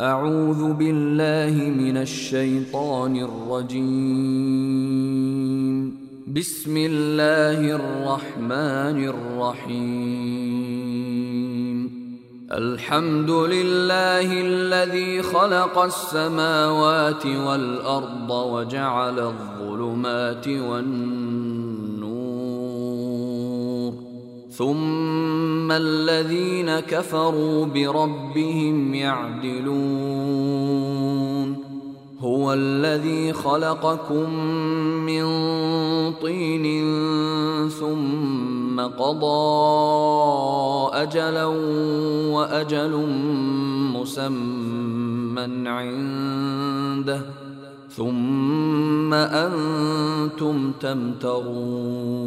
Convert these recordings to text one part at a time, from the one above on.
أعوذ بالله من الشيطان الرجيم. بسم الله الرحمن الرحيم. الحمد لله الذي خلق السماوات والأرض وجعل الظلمات والنور ثم الذين كفروا بربهم يعدلون هو الذي خلقكم من طين ثم قضى اجلا واجل مسمى عنده ثم أنتم تمترون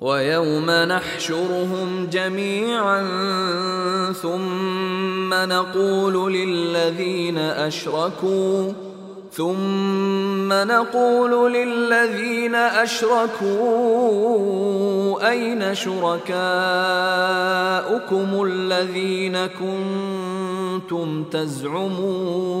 ويوم نحشرهم جميعا ثم نقول للذين أشركوا ثم نقول للذين أشركوا أين شركاؤكم الذين كنتم تزعمون؟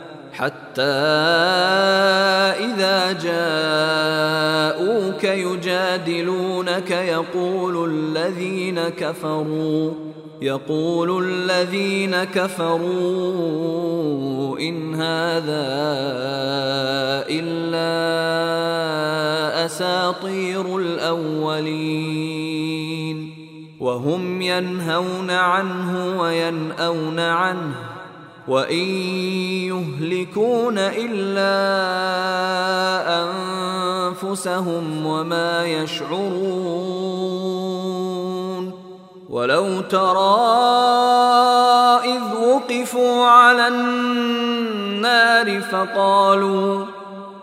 حتى إذا جاءوك يجادلونك يقول الذين كفروا يقول الذين كفروا إن هذا إلا أساطير الأولين. وهم ينهون عنه وينأون عنه. وإن يهلكون إلا أنفسهم وما يشعرون ولو ترى إذ وقفوا على النار فقالوا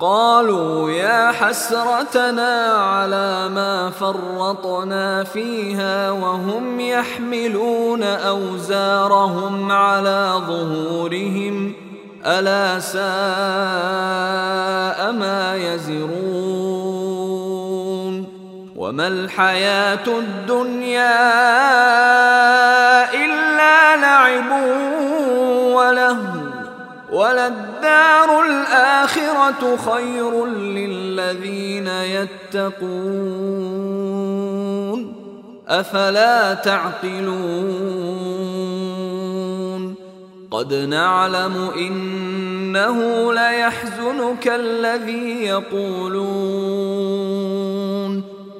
قالوا يا حسرتنا على ما فرطنا فيها وهم يحملون أوزارهم على ظهورهم ألا ساء ما يزرون وما الحياة الدنيا إلا لعب ولهو وللدار الآخرة خير للذين يتقون. أفلا تعقلون؟ قد نعلم إنه ليحزنك الذي يقولون.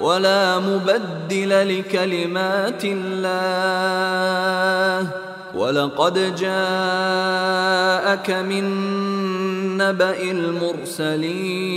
ولا مبدل لكلمات الله. ولقد جاءك من نبأ المرسلين.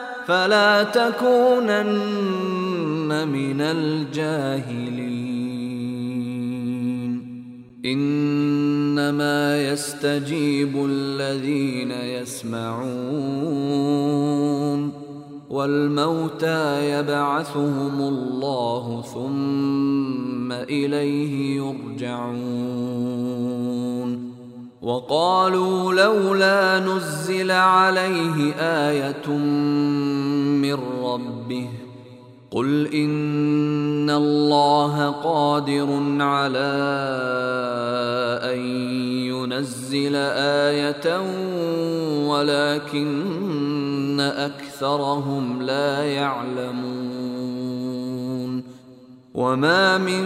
فلا تكونن من الجاهلين. إنما يستجيب الذين يسمعون. والموتى يبعثهم الله ثم إليه يرجعون. وقالوا لولا نزل عليه آية من ربه قل إن الله قادر على أن ينزل آية ولكن أكثرهم لا يعلمون وما من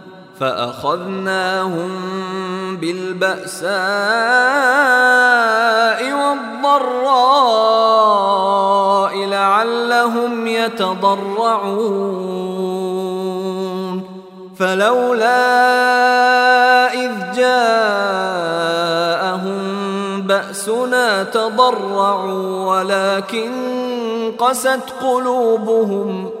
فأخذناهم بالبأساء والضراء لعلهم يتضرعون. فلولا إذ جاءهم بأسنا تضرعوا ولكن قست قلوبهم ۖ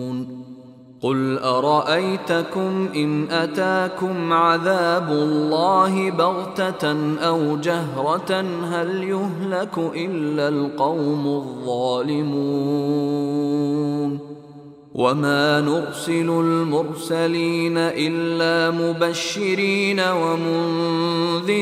قل ارايتكم ان اتاكم عذاب الله بغته أو جهره هل يهلك الا القوم الظالمون وما نرسل المرسلين الا مبشرين ومنذرين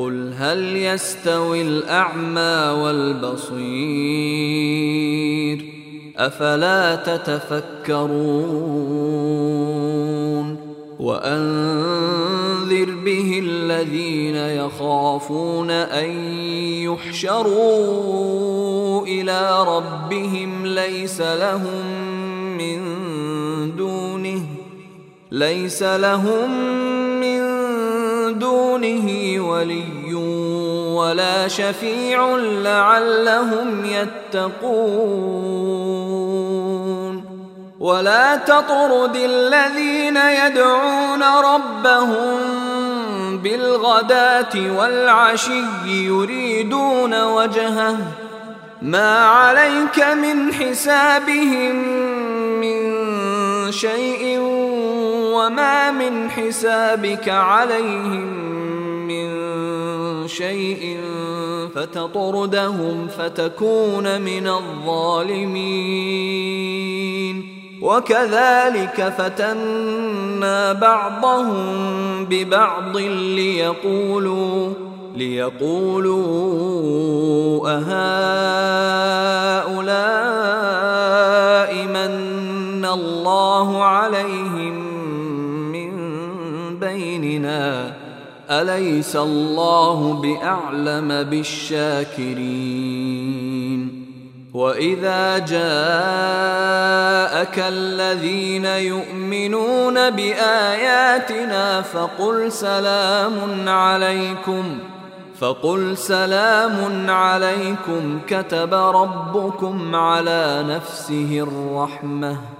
قل هل يستوي الأعمى والبصير أفلا تتفكرون وأنذر به الذين يخافون أن يحشروا إلى ربهم ليس لهم من دونه ليس لهم من دونه ولي ولا شفيع لعلهم يتقون. ولا تطرد الذين يدعون ربهم بالغداة والعشي يريدون وجهه. ما عليك من حسابهم من شيء وما من حسابك عليهم من شيء فتطردهم فتكون من الظالمين. وكذلك فتنا بعضهم ببعض ليقولوا ليقولوا أهؤلاء من الله عليهم بيننا. أليس الله بأعلم بالشاكرين؟ وإذا جاءك الذين يؤمنون بآياتنا فقل سلام عليكم. فقل سلام عليكم. كتب ربكم على نفسه الرحمة.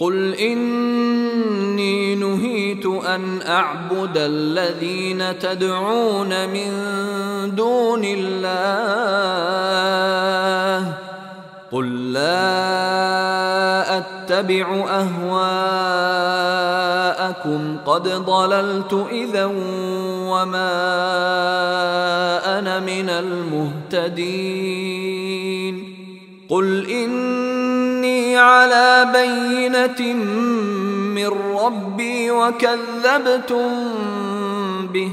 قل اني نهيت ان اعبد الذين تدعون من دون الله قل لا اتبع اهواءكم قد ضللت اذا وما أنا من المهتدين قل اني على بينه من ربي وكذبتم به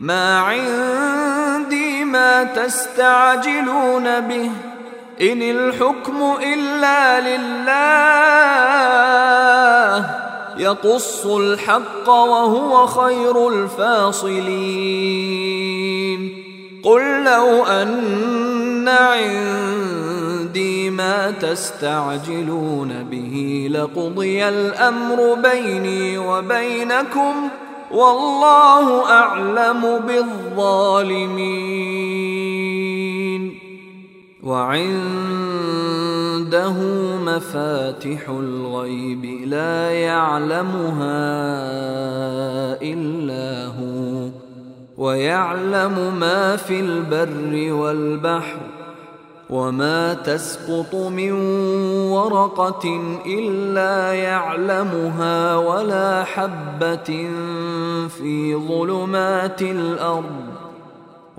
ما عندي ما تستعجلون به ان الحكم الا لله يقص الحق وهو خير الفاصلين قل لو ان عندي ما تستعجلون به لقضي الامر بيني وبينكم والله اعلم بالظالمين وعنده مفاتح الغيب لا يعلمها الا هو ويعلم ما في البر والبحر وما تسقط من ورقة إلا يعلمها ولا حبة في ظلمات الأرض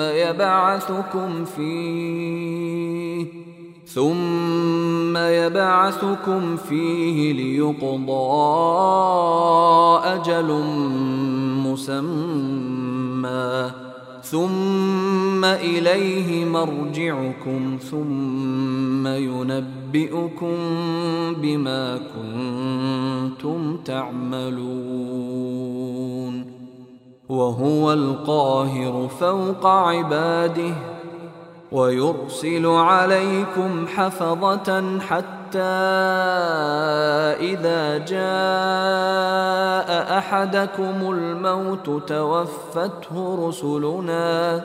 يبعثكم فيه ثم يبعثكم فيه ليقضى أجل مسمى ثم إليه مرجعكم ثم ينبئكم بما كنتم تعملون. وهو القاهر فوق عباده ويرسل عليكم حفظة حتى إذا جاء أحدكم الموت توفته رسلنا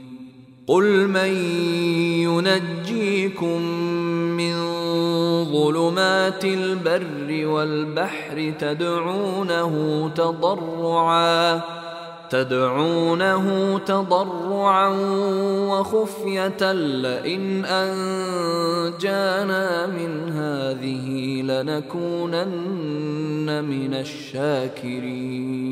قل من ينجيكم من ظلمات البر والبحر تدعونه تضرعا تدعونه تضرعا وخفية لئن أنجانا من هذه لنكونن من الشاكرين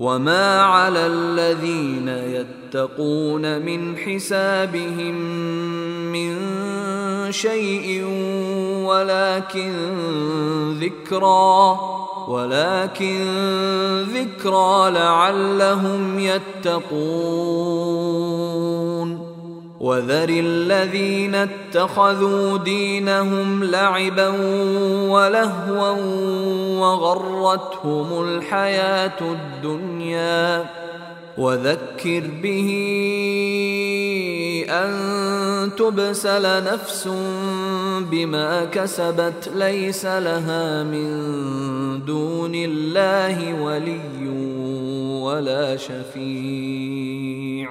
وما على الذين يتقون من حسابهم من شيء ولكن ذكرى ولكن ذكرى لعلهم يتقون وذر الذين اتخذوا دينهم لعبا ولهوا وغرتهم الحياة الدنيا. وذكر به أن تبسل نفس بما كسبت ليس لها من دون الله ولي ولا شفيع.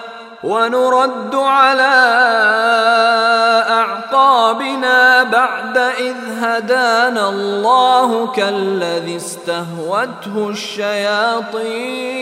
ونرد على أعقابنا بعد إذ هدانا الله كالذي استهوته الشياطين.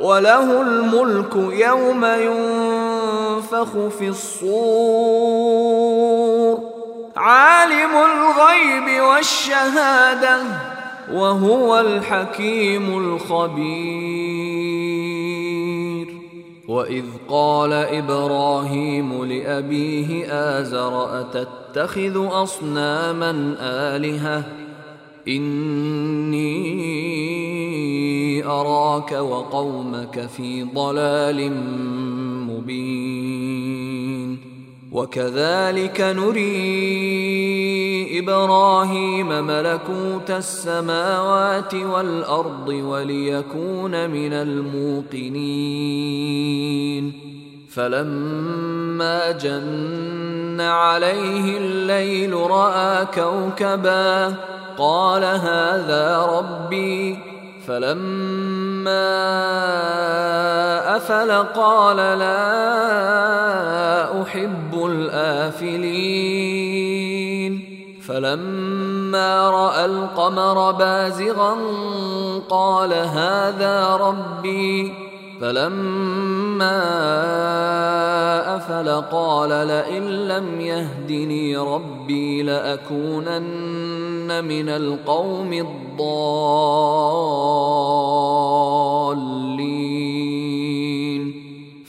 وله الملك يوم ينفخ في الصور. عالم الغيب والشهادة وهو الحكيم الخبير. وإذ قال إبراهيم لأبيه آزر أتتخذ أصناما آلهة؟ إني أراك وقومك في ضلال مبين. وكذلك نري إبراهيم ملكوت السماوات والأرض وليكون من الموقنين. فلما جن عليه الليل رأى كوكبا قال هذا ربي فلما أفل قال لا أحب الآفلين. فلما رأى القمر بازغا قال هذا ربي فلما أفل قال لئن لم يهدني ربي لأكونن من القوم الضالين.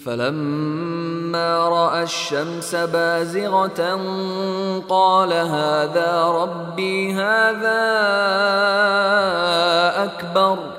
فلما رأى الشمس بازغة قال هذا ربي هذا أكبر.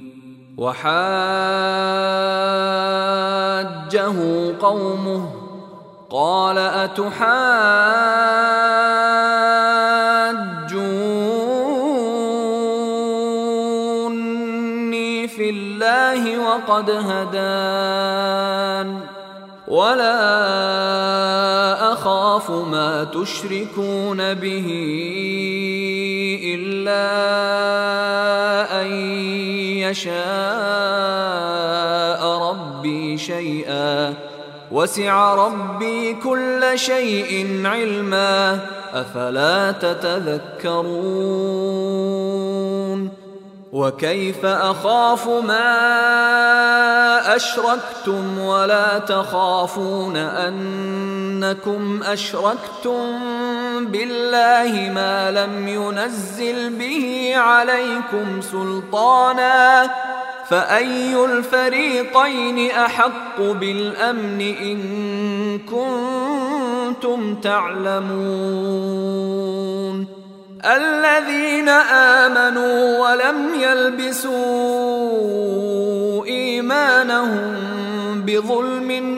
وحاجه قومه قال أتحاجوني في الله وقد هدان ولا أخاف ما تشركون به إلا يشاء ربي شيئا. وسع ربي كل شيء علما. أفلا تتذكرون؟ وكيف أخاف ما أشركتم ولا تخافون أنكم أشركتم بالله ما لم ينزل به عليكم سلطانا فأي الفريقين أحق بالأمن إن كنتم تعلمون؟ الذين آمنوا ولم يلبسوا إيمانهم بظلم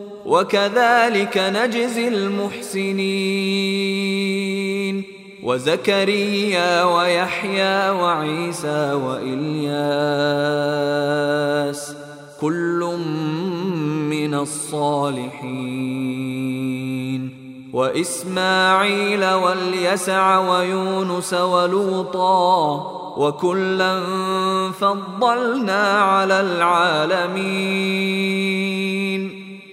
وكذلك نجزي المحسنين. وزكريا ويحيى وعيسى وإلياس كل من الصالحين. وإسماعيل واليسع ويونس ولوطا وكلا فضلنا على العالمين.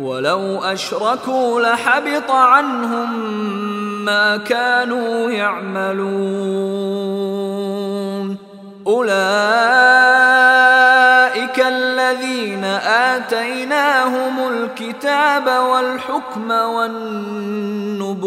ولو أشركوا لحبط عنهم ما كانوا يعملون. أولئك الذين آتيناهم الكتاب والحكم والنبوة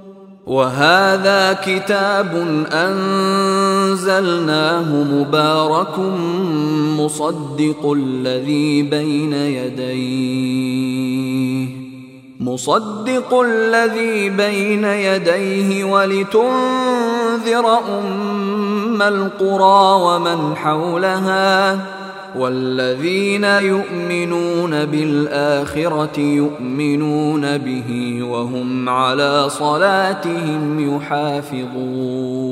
وهذا كتاب أنزلناه مبارك مصدق الذي بين يديه مصدق الذي بين يديه ولتنذر أم القرى ومن حولها والذين يؤمنون بالآخرة يؤمنون به وهم على صلاتهم يحافظون.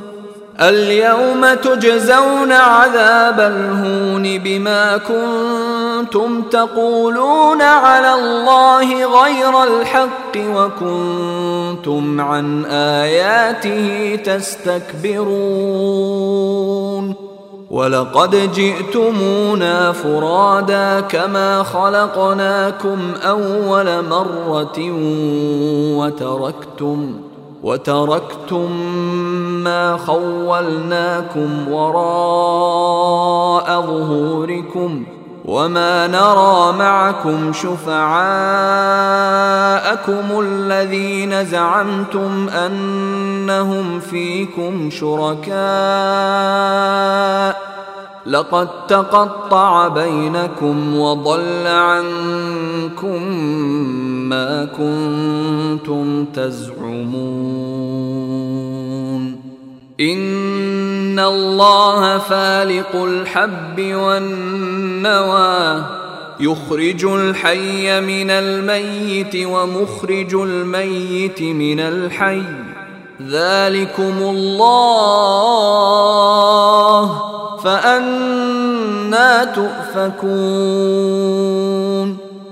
اليوم تجزون عذاب الهون بما كنتم تقولون على الله غير الحق وكنتم عن آياته تستكبرون ولقد جئتمونا فرادا كما خلقناكم أول مرة وتركتم وتركتم ما خولناكم وراء ظهوركم وما نرى معكم شفعاءكم الذين زعمتم أنهم فيكم شركاء لقد تقطع بينكم وضل عنكم ما كنتم تزعمون. إن الله فالق الحب والنوى يخرج الحي من الميت ومخرج الميت من الحي. ذلكم الله فأنا تؤفكون.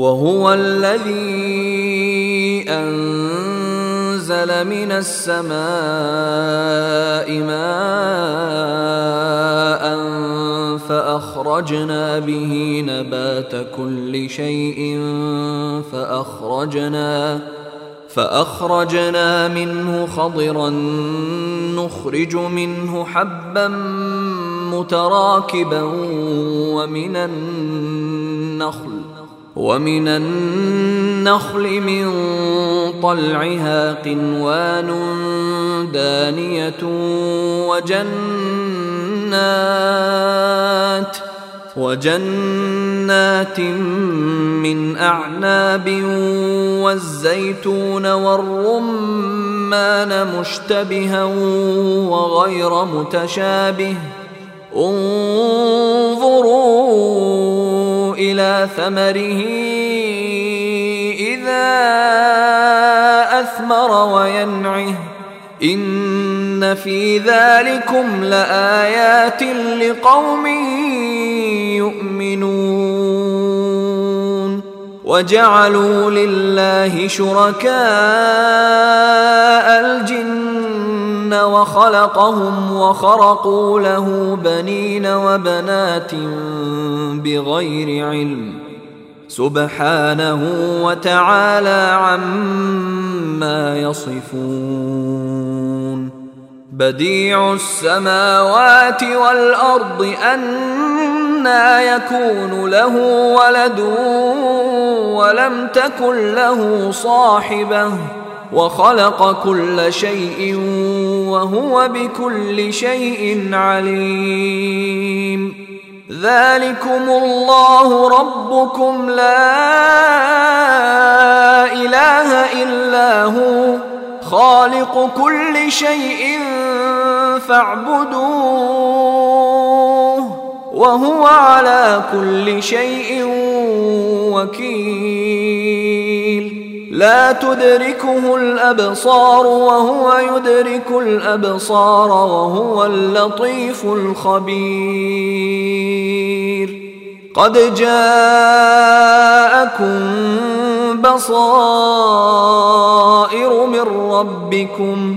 وهو الذي أنزل من السماء ماء فأخرجنا به نبات كل شيء فأخرجنا فأخرجنا منه خضرا نخرج منه حبا متراكبا ومن النخل ومن النخل من طلعها قنوان دانية وجنات وجنات من أعناب والزيتون والرمان مشتبها وغير متشابه. انظروا إلى ثمره إذا أثمر وينعه. إن في ذلكم لآيات لقوم يؤمنون. وجعلوا لله شركاء الجن وخلقهم وخرقوا له بنين وبنات بغير علم سبحانه وتعالى عما يصفون بديع السماوات والأرض انى يكون له ولد ولم تكن له صاحبة وخلق كل شيء وهو بكل شيء عليم. ذلكم الله ربكم لا إله إلا هو. خالق كل شيء فاعبدوه وهو على كل شيء وكيل. لا تدركه الأبصار وهو يدرك الأبصار وهو اللطيف الخبير. قد جاءكم بصائر من ربكم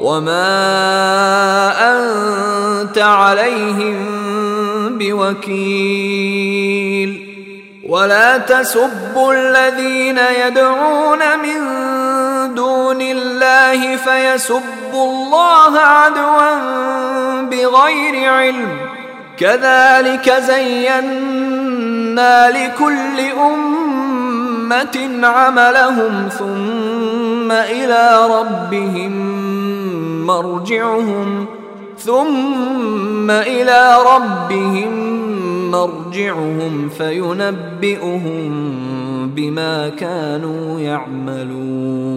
وما انت عليهم بوكيل ولا تسبوا الذين يدعون من دون الله فيسبوا الله عدوا بغير علم كذلك زينا لكل امه عملهم ثم إلى ربهم مرجعهم ثم إلى ربهم مرجعهم فينبئهم بما كانوا يعملون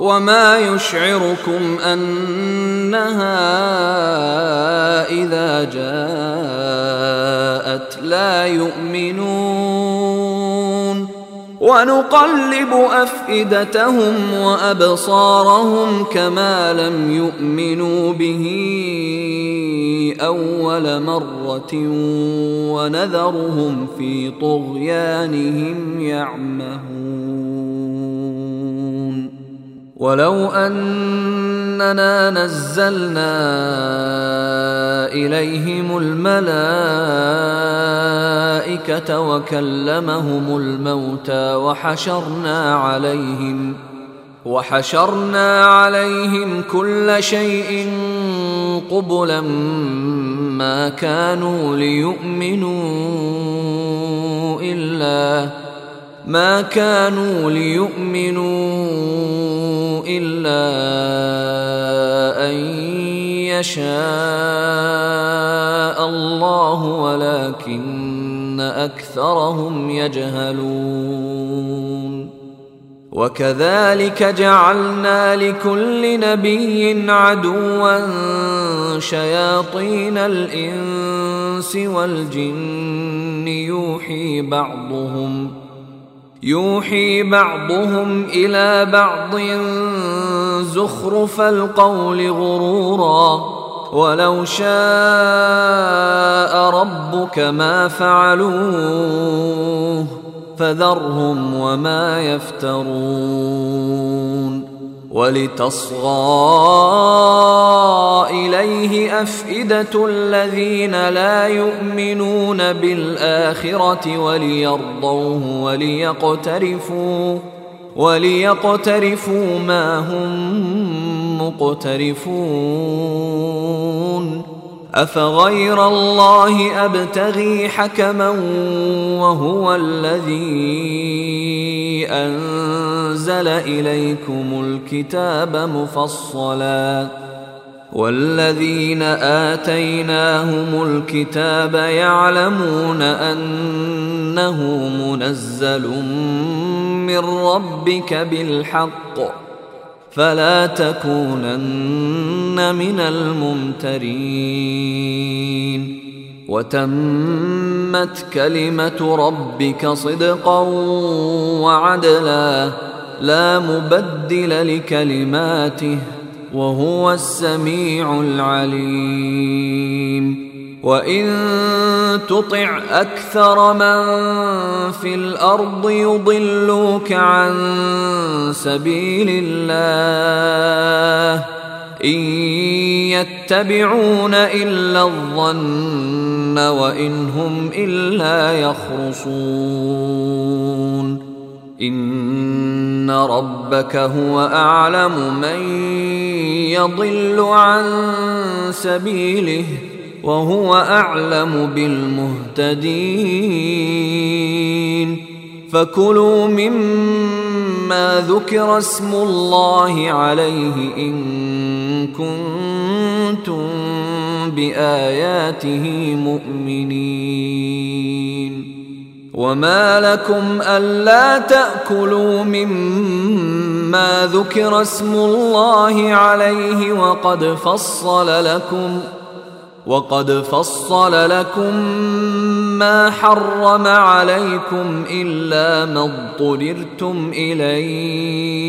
وما يشعركم انها اذا جاءت لا يؤمنون ونقلب افئدتهم وابصارهم كما لم يؤمنوا به اول مره ونذرهم في طغيانهم يعمهون ولو أننا نزلنا إليهم الملائكة وكلمهم الموتى وحشرنا عليهم وحشرنا عليهم كل شيء قبلا ما كانوا ليؤمنوا إلا ما كانوا ليؤمنوا إلا أن يشاء الله ولكن أكثرهم يجهلون. وكذلك جعلنا لكل نبي عدوا شياطين الإنس والجن يوحي بعضهم يوحي بعضهم إلى بعض زخرف القول غرورا. ولو شاء ربك ما فعلوه فذرهم وما يفترون. ولتصغى إليه أفئدة الذين لا يؤمنون بالآخرة وليرضوه وليقترفوا وليقترفوا ما هم مقترفون أفغير الله أبتغي حكما وهو الذي أنزل إليكم الكتاب مفصلا. والذين آتيناهم الكتاب يعلمون أنه منزل من ربك بالحق. فلا تكونن من الممترين. وتمت كلمة ربك صدقا وعدلا لا مبدل لكلماته وهو السميع العليم. وإن تطع أكثر من في الأرض يضلوك عن سبيل الله. إن يتبعون إلا الظن وإن هم إلا يخرصون. إن ربك هو أعلم من يضل عن سبيله وهو أعلم بالمهتدين. فكلوا مما ذكر اسم الله عليه إن كنتم بآياته مؤمنين. وما لكم الا تاكلوا مما ذكر اسم الله عليه وقد فصل لكم وقد فصل لكم ما حرم عليكم الا ما اضطررتم اليه.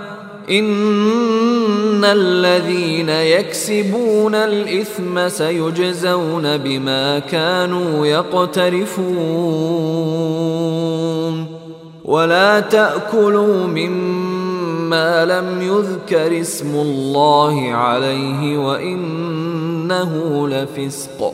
ان الذين يكسبون الاثم سيجزون بما كانوا يقترفون ولا تاكلوا مما لم يذكر اسم الله عليه وانه لفسق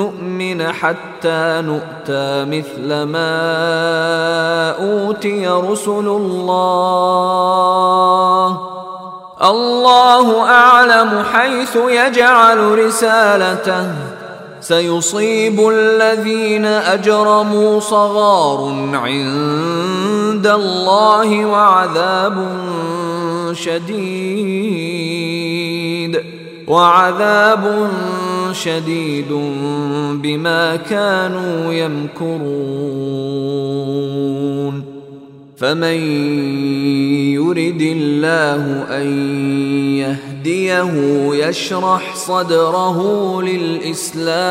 نؤمن حتى نؤتى مثل ما أوتي رسل الله. الله أعلم حيث يجعل رسالته. سيصيب الذين أجرموا صغار عند الله وعذاب شديد. وعذاب شديد بما كانوا يمكرون. فمن يرد الله أن يهديه يشرح صدره للإسلام.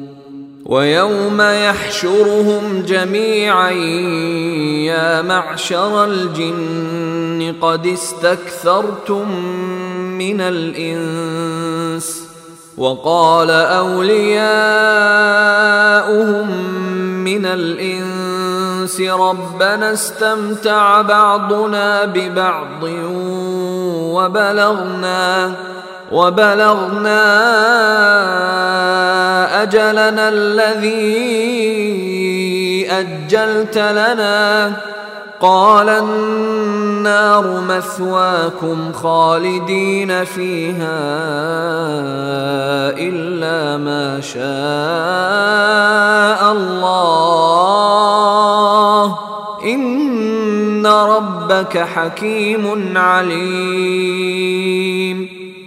ويوم يحشرهم جميعا يا معشر الجن قد استكثرتم من الإنس. وقال أولياؤهم من الإنس ربنا استمتع بعضنا ببعض وبلغنا وبلغنا أجلنا الذي أجلت لنا. قال النار مثواكم خالدين فيها إلا ما شاء الله. إن ربك حكيم عليم.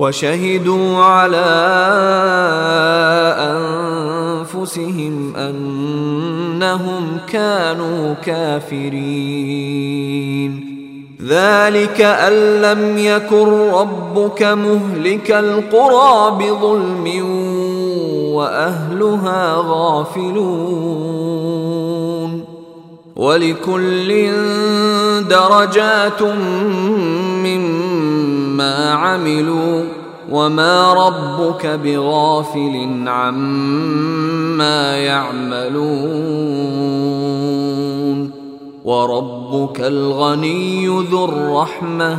وشهدوا على أنفسهم أنهم كانوا كافرين. ذلك أن لم يكن ربك مهلك القرى بظلم وأهلها غافلون. ولكل درجات مما عملوا وما ربك بغافل عما يعملون. وربك الغني ذو الرحمة.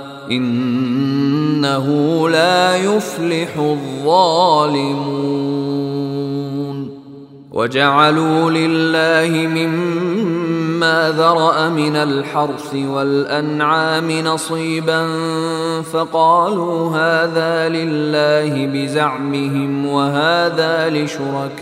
إنه لا يفلح الظالمون. وجعلوا لله مما ذرأ من الحرث والأنعام نصيبا فقالوا هذا لله بزعمهم وهذا لشركائنا.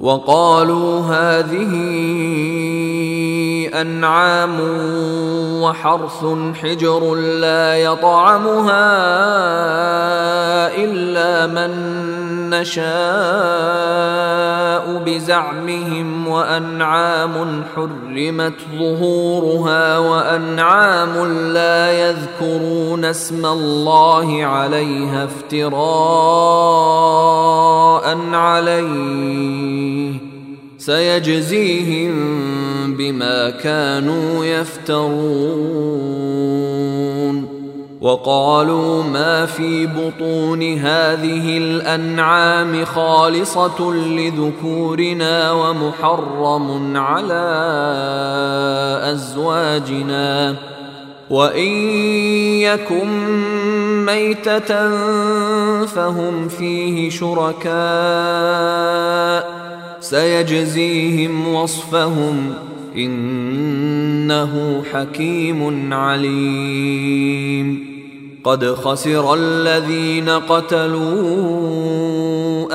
وقالوا هذه أنعام وحرث حجر لا يطعمها إلا من نشاء بزعمهم وأنعام حرمت ظهورها وأنعام لا يذكرون اسم الله عليها افتراء عليه. سيجزيهم بما كانوا يفترون. وقالوا ما في بطون هذه الأنعام خالصة لذكورنا ومحرم على أزواجنا. وإن يكن ميتة فهم فيه شركاء. سيجزيهم وصفهم إنه حكيم عليم. قد خسر الذين قتلوا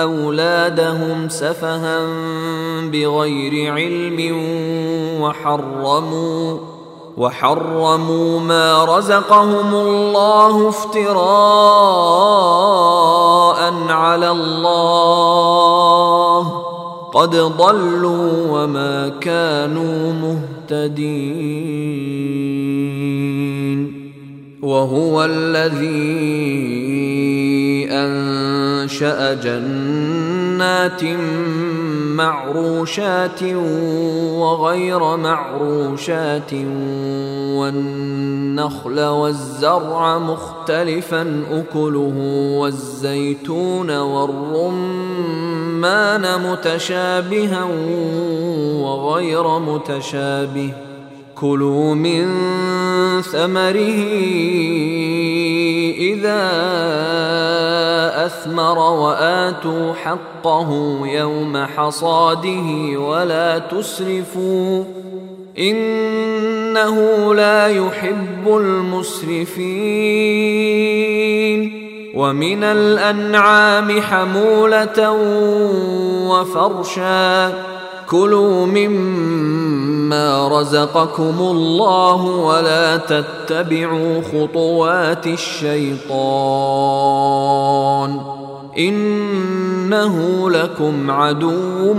أولادهم سفها بغير علم وحرموا وحرموا ما رزقهم الله افتراء على الله. قد ضلوا وما كانوا مهتدين وهو الذي انشا جنات معروشات وغير معروشات والنخل والزرع مختلفا اكله والزيتون والرمان متشابها وغير متشابه. كلوا من ثمره إذا أثمر وآتوا حقه يوم حصاده ولا تسرفوا. إنه لا يحب المسرفين. ومن الأنعام حمولة وفرشا. كلوا مما رزقكم الله ولا تتبعوا خطوات الشيطان. إنه لكم عدو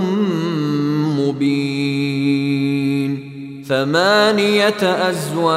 مبين. ثمانية أزواج.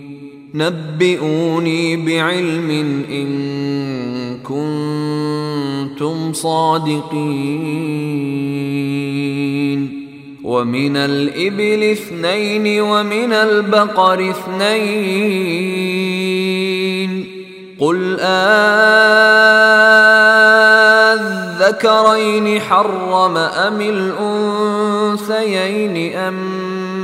نبئوني بعلم إن كنتم صادقين. ومن الإبل اثنين ومن البقر اثنين. قل أذكرين حرم أم الأنثيين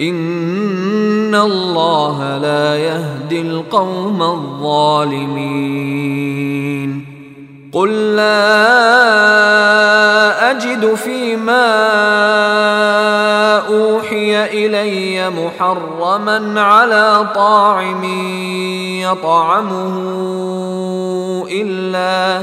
إن الله لا يهدي القوم الظالمين. قل لا أجد فيما أوحي إلي محرما على طاعم يطعمه إلا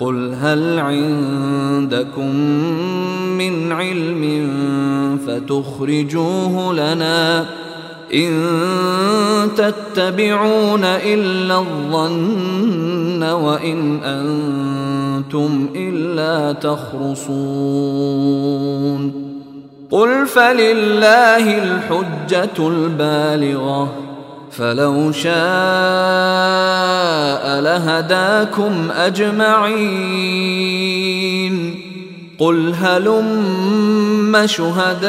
قل هل عندكم من علم فتخرجوه لنا ان تتبعون الا الظن وان أنتم الا تخرصون قل فلله الحجه البالغه فلو شاء لهداكم أجمعين. قل هلم شهداءكم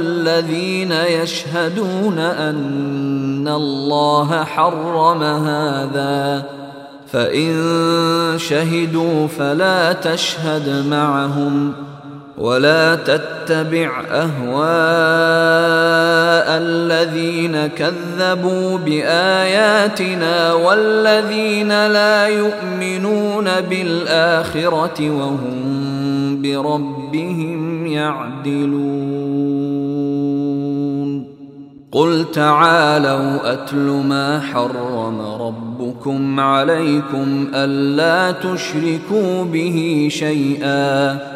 الذين يشهدون أن الله حرم هذا. فإن شهدوا فلا تشهد معهم. ولا تتبع أهواء الذين كذبوا بآياتنا والذين لا يؤمنون بالآخرة وهم بربهم يعدلون. قل تعالوا أتل ما حرم ربكم عليكم ألا تشركوا به شيئا.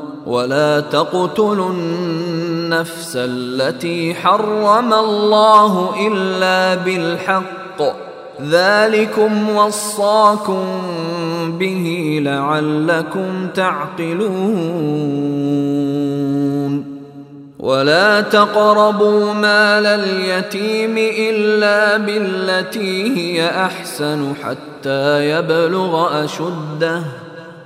ولا تقتلوا النفس التي حرم الله إلا بالحق. ذلكم وصاكم به لعلكم تعقلون. ولا تقربوا مال اليتيم إلا بالتي هي أحسن حتى يبلغ أشده.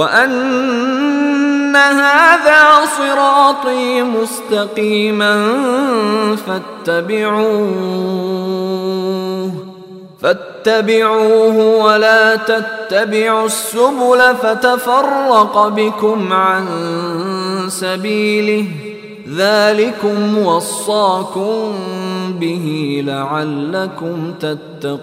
ان هذا صراطي مستقيما فاتبعوه فاتبعوه ولا تتبعوا السبل فتفرق بكم عن سبيله. ذلكم وصاكم به لعلكم تتقون.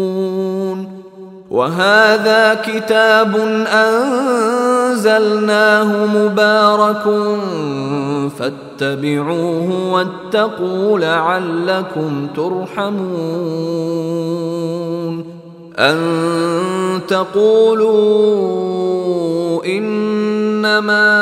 وهذا كتاب أنزلناه مبارك فاتبعوه واتقوا لعلكم ترحمون. أن تقولوا إنما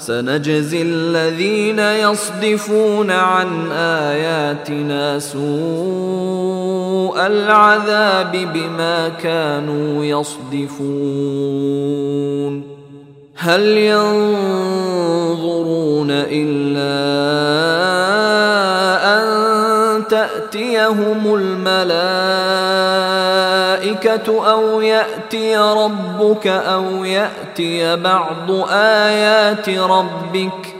سنجزي الذين يصدفون عن آياتنا سوء العذاب بما كانوا يصدفون. هل ينظرون إلا أن تأتيهم الملائكة أو يأتي ربك أو يأتي بعض آيات ربك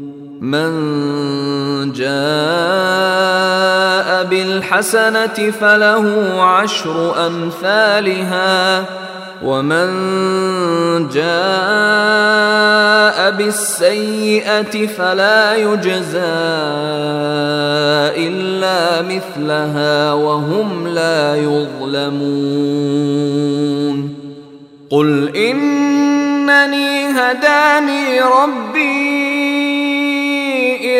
من جاء بالحسنة فله عشر أمثالها ومن جاء بالسيئة فلا يجزى إلا مثلها وهم لا يظلمون. قل إنني هداني ربي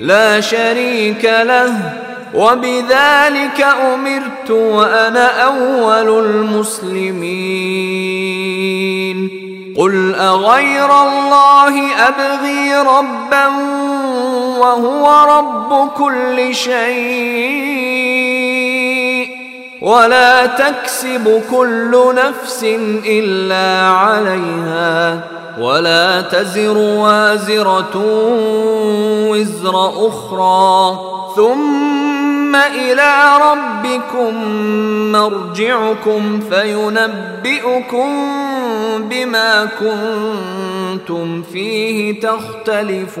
لا شريك له وبذلك أمرت وأنا أول المسلمين. قل أغير الله أبغي ربا وهو رب كل شيء ولا تكسب كل نفس إلا عليها. ولا تزر وازرة وزر أخرى. ثم إلى ربكم مرجعكم فينبئكم بما كنتم فيه تختلفون.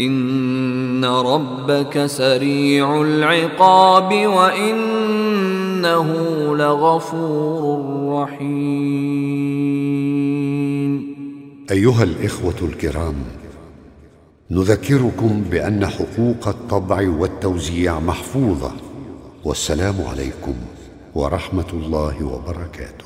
ان ربك سريع العقاب وانه لغفور رحيم. أيها الإخوة الكرام نذكركم بأن حقوق الطبع والتوزيع محفوظة والسلام عليكم ورحمة الله وبركاته.